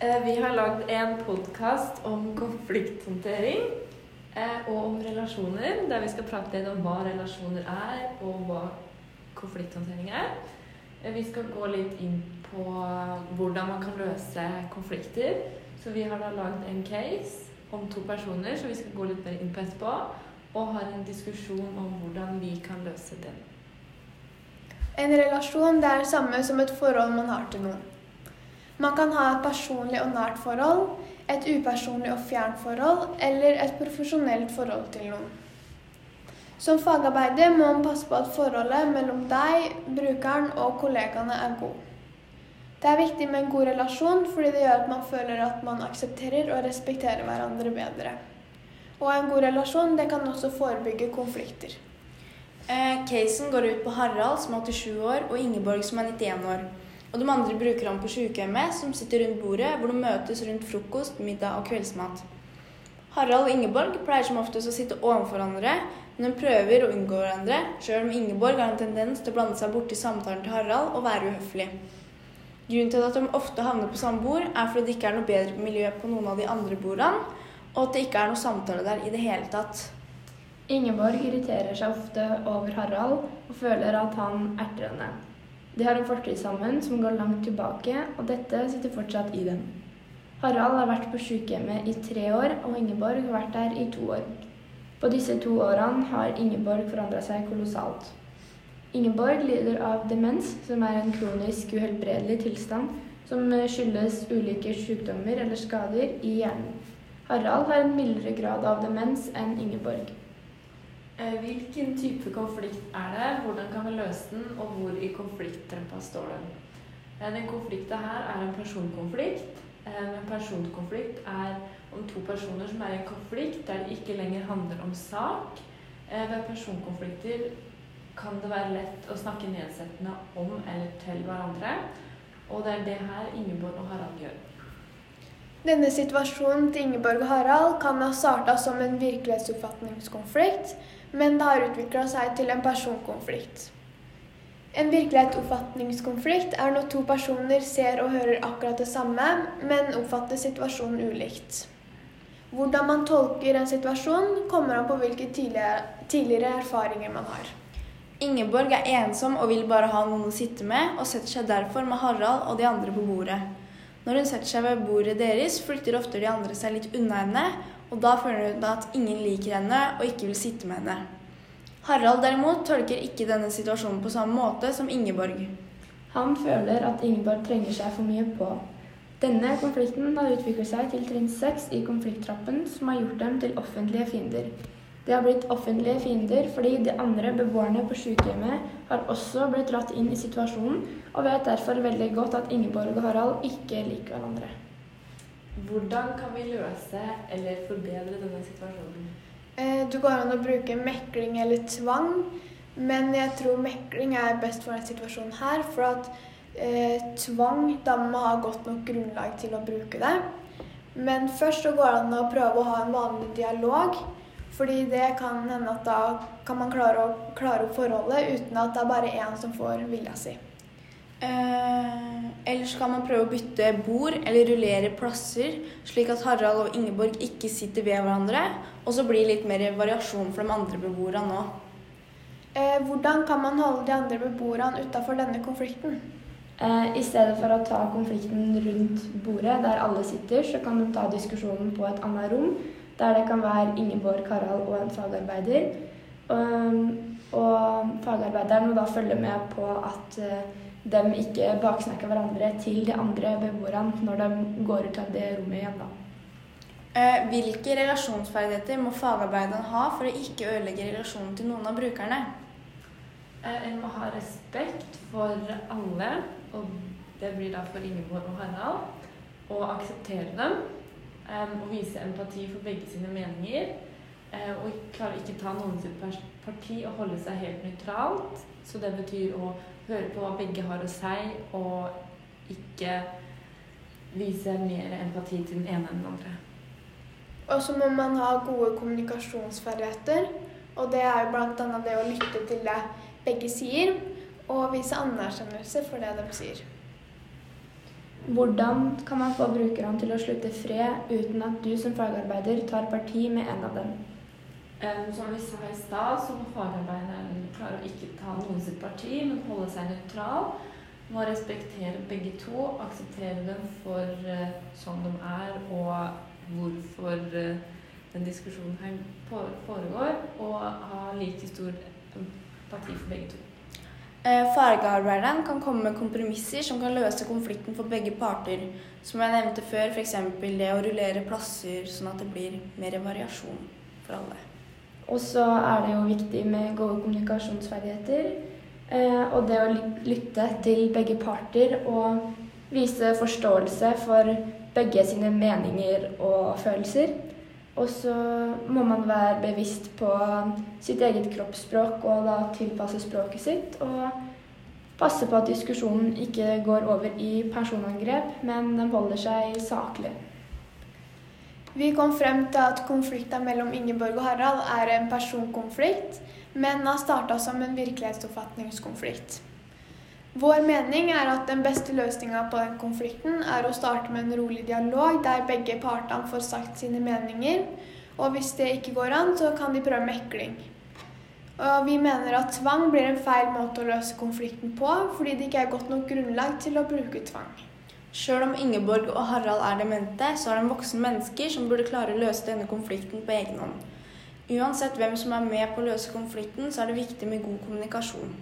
Eh, Vi har lagd en podkast om konflikthåndtering eh, og om relasjoner, der vi skal prate litt om hva relasjoner er, og hva konflikthåndtering er. Eh, Vi skal gå litt inn på hvordan man kan løse konflikter. Så vi har da lagd en case om to personer, så vi skal gå litt mer inn på etterpå. Og har en diskusjon om hvordan vi kan løse den. En relasjon det er det samme som et forhold man har til noen. Man kan ha et personlig og nært forhold, et upersonlig og fjernt forhold, eller et profesjonelt forhold til noen. Som fagarbeider må man passe på at forholdet mellom deg, brukeren og kollegaene er god. Det er viktig med en god relasjon fordi det gjør at man føler at man aksepterer og respekterer hverandre bedre. Og en god relasjon det kan også forebygge konflikter. Eh, casen går ut på Harald, som er 87 år, og Ingeborg, som er 91 år. Og de andre bruker ham på sykehjemmet, som sitter rundt bordet, hvor de møtes rundt frokost, middag og kveldsmat. Harald og Ingeborg pleier som oftest å sitte overfor hverandre, men de prøver å unngå hverandre, sjøl om Ingeborg har en tendens til å blande seg borti samtalen til Harald og være uhøflig. Grunnen til at de ofte havner på samme bord, er fordi det ikke er noe bedre miljø på noen av de andre bordene, og at det ikke er noe samtale der i det hele tatt. Ingeborg irriterer seg ofte over Harald og føler at han erter henne. De har en fortid sammen som går langt tilbake, og dette sitter fortsatt i dem. Harald har vært på sykehjemmet i tre år, og Ingeborg har vært der i to år. På disse to årene har Ingeborg forandra seg kolossalt. Ingeborg lider av demens, som er en kronisk uhelbredelig tilstand som skyldes ulike sykdommer eller skader i hjernen. Harald har en mildere grad av demens enn Ingeborg. Eh, Hvilken type konflikt er det, hvordan kan vi løse den, og hvor i konflikttrempa står den? Eh, Den konflikten her er en personkonflikt. Eh, En personkonflikt er om to personer som er i en konflikt der det ikke lenger handler om sak. Ved personkonflikter kan det være lett å snakke nedsettende om eller til hverandre. Og det er det her Ingeborg og Harald gjør. Denne situasjonen til Ingeborg og Harald kan ha starta som en virkelighetsoppfatningskonflikt, men det har utvikla seg til en personkonflikt. En virkelighetsoppfatningskonflikt er når to personer ser og hører akkurat det samme, men oppfatter situasjonen ulikt. Hvordan man tolker en situasjon, kommer an på hvilke tidligere, erfaringer man har. Ingeborg er ensom og vil bare ha noen å sitte med, og setter seg derfor med Harald og de andre på bordet. Når hun setter seg ved bordet deres, flytter ofte de andre seg litt unna henne, og da føler hun at ingen liker henne og ikke vil sitte med henne. Harald derimot tolker ikke denne situasjonen på samme måte som Ingeborg. Han føler at Ingeborg trenger seg for mye på. Denne konflikten har utviklet seg til trinn seks i konflikttrappen, som har gjort dem til offentlige fiender. De har blitt offentlige fiender fordi de andre beboerne på sykehjemmet har også blitt dratt inn i situasjonen, og vet derfor veldig godt at Ingeborg og Harald ikke liker hverandre. Hvordan kan vi løse eller forbedre denne situasjonen? Det går an å bruke mekling eller tvang, men jeg tror mekling er best for denne situasjonen her. For at eh, tvang, da må man ha godt nok grunnlag til å bruke det. Men først så går det an å prøve å ha en vanlig dialog. Fordi det kan hende at da kan man klare å klare opp forholdet uten at det er bare én som får vilja si. Eh, ellers kan man prøve å bytte bord eller rullere plasser, slik at Harald og Ingeborg ikke sitter ved hverandre, og så blir det litt mer variasjon for de andre beboerne nå. Eh, hvordan kan man holde de andre beboerne utafor denne konflikten? Eh, I stedet for å ta konflikten rundt bordet der alle sitter, så kan du ta diskusjonen på et annet rom, der det kan være Ingeborg, Harald og en fagarbeider. Um, og fagarbeideren må da følge med på at eh, de ikke baksnakker hverandre til de andre beboerne når de går ut av det rommet igjen. da. Eh, hvilke relasjonsferdigheter må fagarbeideren ha for å ikke ødelegge relasjonen til noen av brukerne? Eh, En må ha respekt for alle, og det blir da for Ingeborg og Harald. Og akseptere dem. eh, Og vise empati for begge sine meninger. Eh, Og klarer ikke ta noen sitt parti og holde seg helt nøytralt. Så det betyr å høre på hva begge har å si, og ikke vise mer empati til den ene enn den andre. Og så må man ha gode kommunikasjonsferdigheter. Og det er jo bl.a. det å lytte til det begge sier, og vise anerkjennelse for det de sier. Hvordan kan man få brukerne til å slutte fred uten at du som fagarbeider tar parti med en av dem? Um, som vi sa i stad, så må fagarbeideren klare å ikke ta noen sitt parti, men holde seg nøytral. Må respektere begge to, akseptere dem for uh, som de er, og hvorfor uh, den diskusjonen her foregår, og ha like stor empati for begge to. Fargearbeideren Fagarbeideren kan komme med kompromisser som kan løse konflikten for begge parter. Som jeg nevnte før, f.eks. det å rullere plasser, sånn at det blir mer variasjon for alle. Og så er det jo viktig med gode kommunikasjonsferdigheter. Eh, og det å lytte til begge parter og vise forståelse for begge sine meninger og følelser. Og så må man være bevisst på sitt eget kroppsspråk og da tilpasse språket sitt. Og passe på at diskusjonen ikke går over i personangrep, men den holder seg saklig. Vi kom frem til at konflikten mellom Ingeborg og Harald er en personkonflikt, men har starta som en virkelighetsoppfatningskonflikt. Vår mening er at den beste løsninga på den konflikten er å starte med en rolig dialog der begge partene får sagt sine meninger. Og hvis det ikke går an, så kan de prøve mekling. Og vi mener at tvang blir en feil måte å løse konflikten på, fordi det ikke er godt nok grunnlag til å bruke tvang. Sjøl om Ingeborg og Harald er demente, så er de voksne mennesker som burde klare å løse denne konflikten på egen hånd. Uansett hvem som er med på å løse konflikten, så er det viktig med god kommunikasjon.